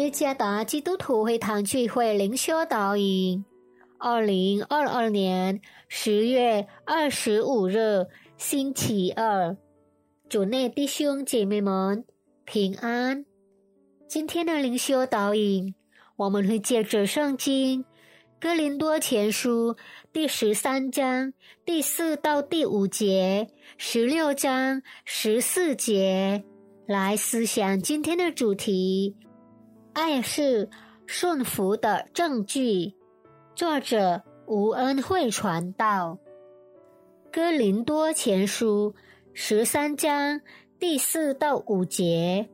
耶加达基督徒会堂聚会灵修导引，二零二二年十月二十五日星期二，主内弟兄姐妹们平安。今天的灵修导引，我们会借着圣经哥林多前书第十三章第四到第五节，十六章十四节来思想今天的主题。爱是顺服的证据。作者吴恩惠传道，《哥林多前书》十三章第四到五节。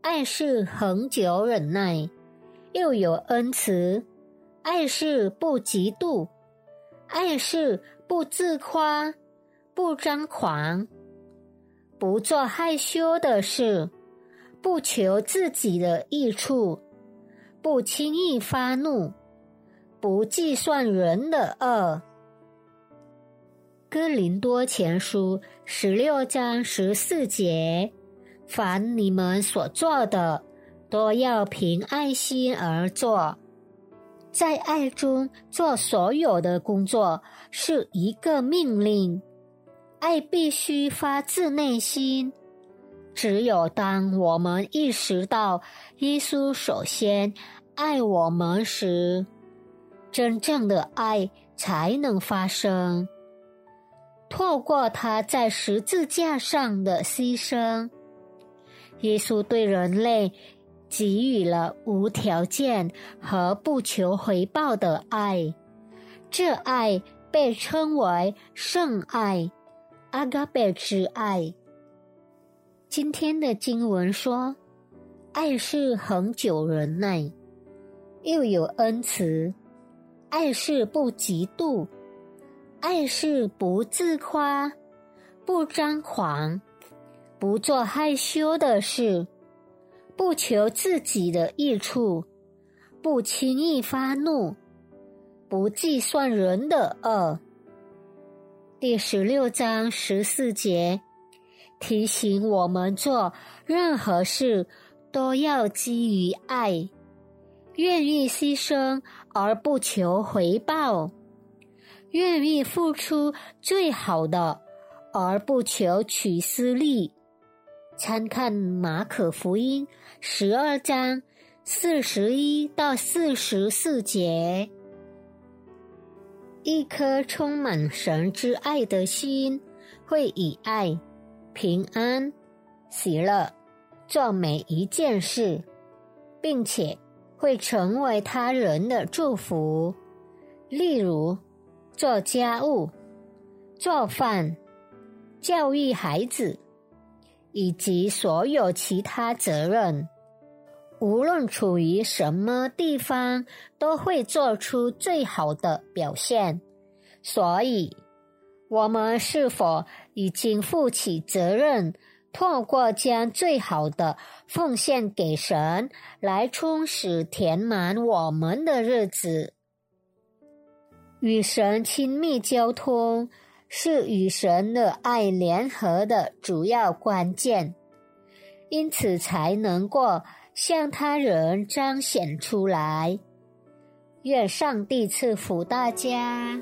爱是恒久忍耐，又有恩慈；爱是不嫉妒；爱是不自夸，不张狂，不做害羞的事。不求自己的益处，不轻易发怒，不计算人的恶。哥林多前书十六章十四节：凡你们所做的，都要凭爱心而做，在爱中做所有的工作，是一个命令。爱必须发自内心。只有当我们意识到耶稣首先爱我们时，真正的爱才能发生。透过他在十字架上的牺牲，耶稣对人类给予了无条件和不求回报的爱。这爱被称为圣爱，阿嘎贝之爱。今天的经文说：“爱是恒久忍耐，又有恩慈；爱是不嫉妒；爱是不自夸，不张狂，不做害羞的事，不求自己的益处，不轻易发怒，不计算人的恶。”第十六章十四节。提醒我们做任何事都要基于爱，愿意牺牲而不求回报，愿意付出最好的而不求取私利。参看马可福音十二章四十一到四十四节。一颗充满神之爱的心，会以爱。平安、喜乐，做每一件事，并且会成为他人的祝福。例如，做家务、做饭、教育孩子，以及所有其他责任。无论处于什么地方，都会做出最好的表现。所以。我们是否已经负起责任，透过将最好的奉献给神，来充实填满我们的日子？与神亲密交通是与神的爱联合的主要关键，因此才能够向他人彰显出来。愿上帝赐福大家。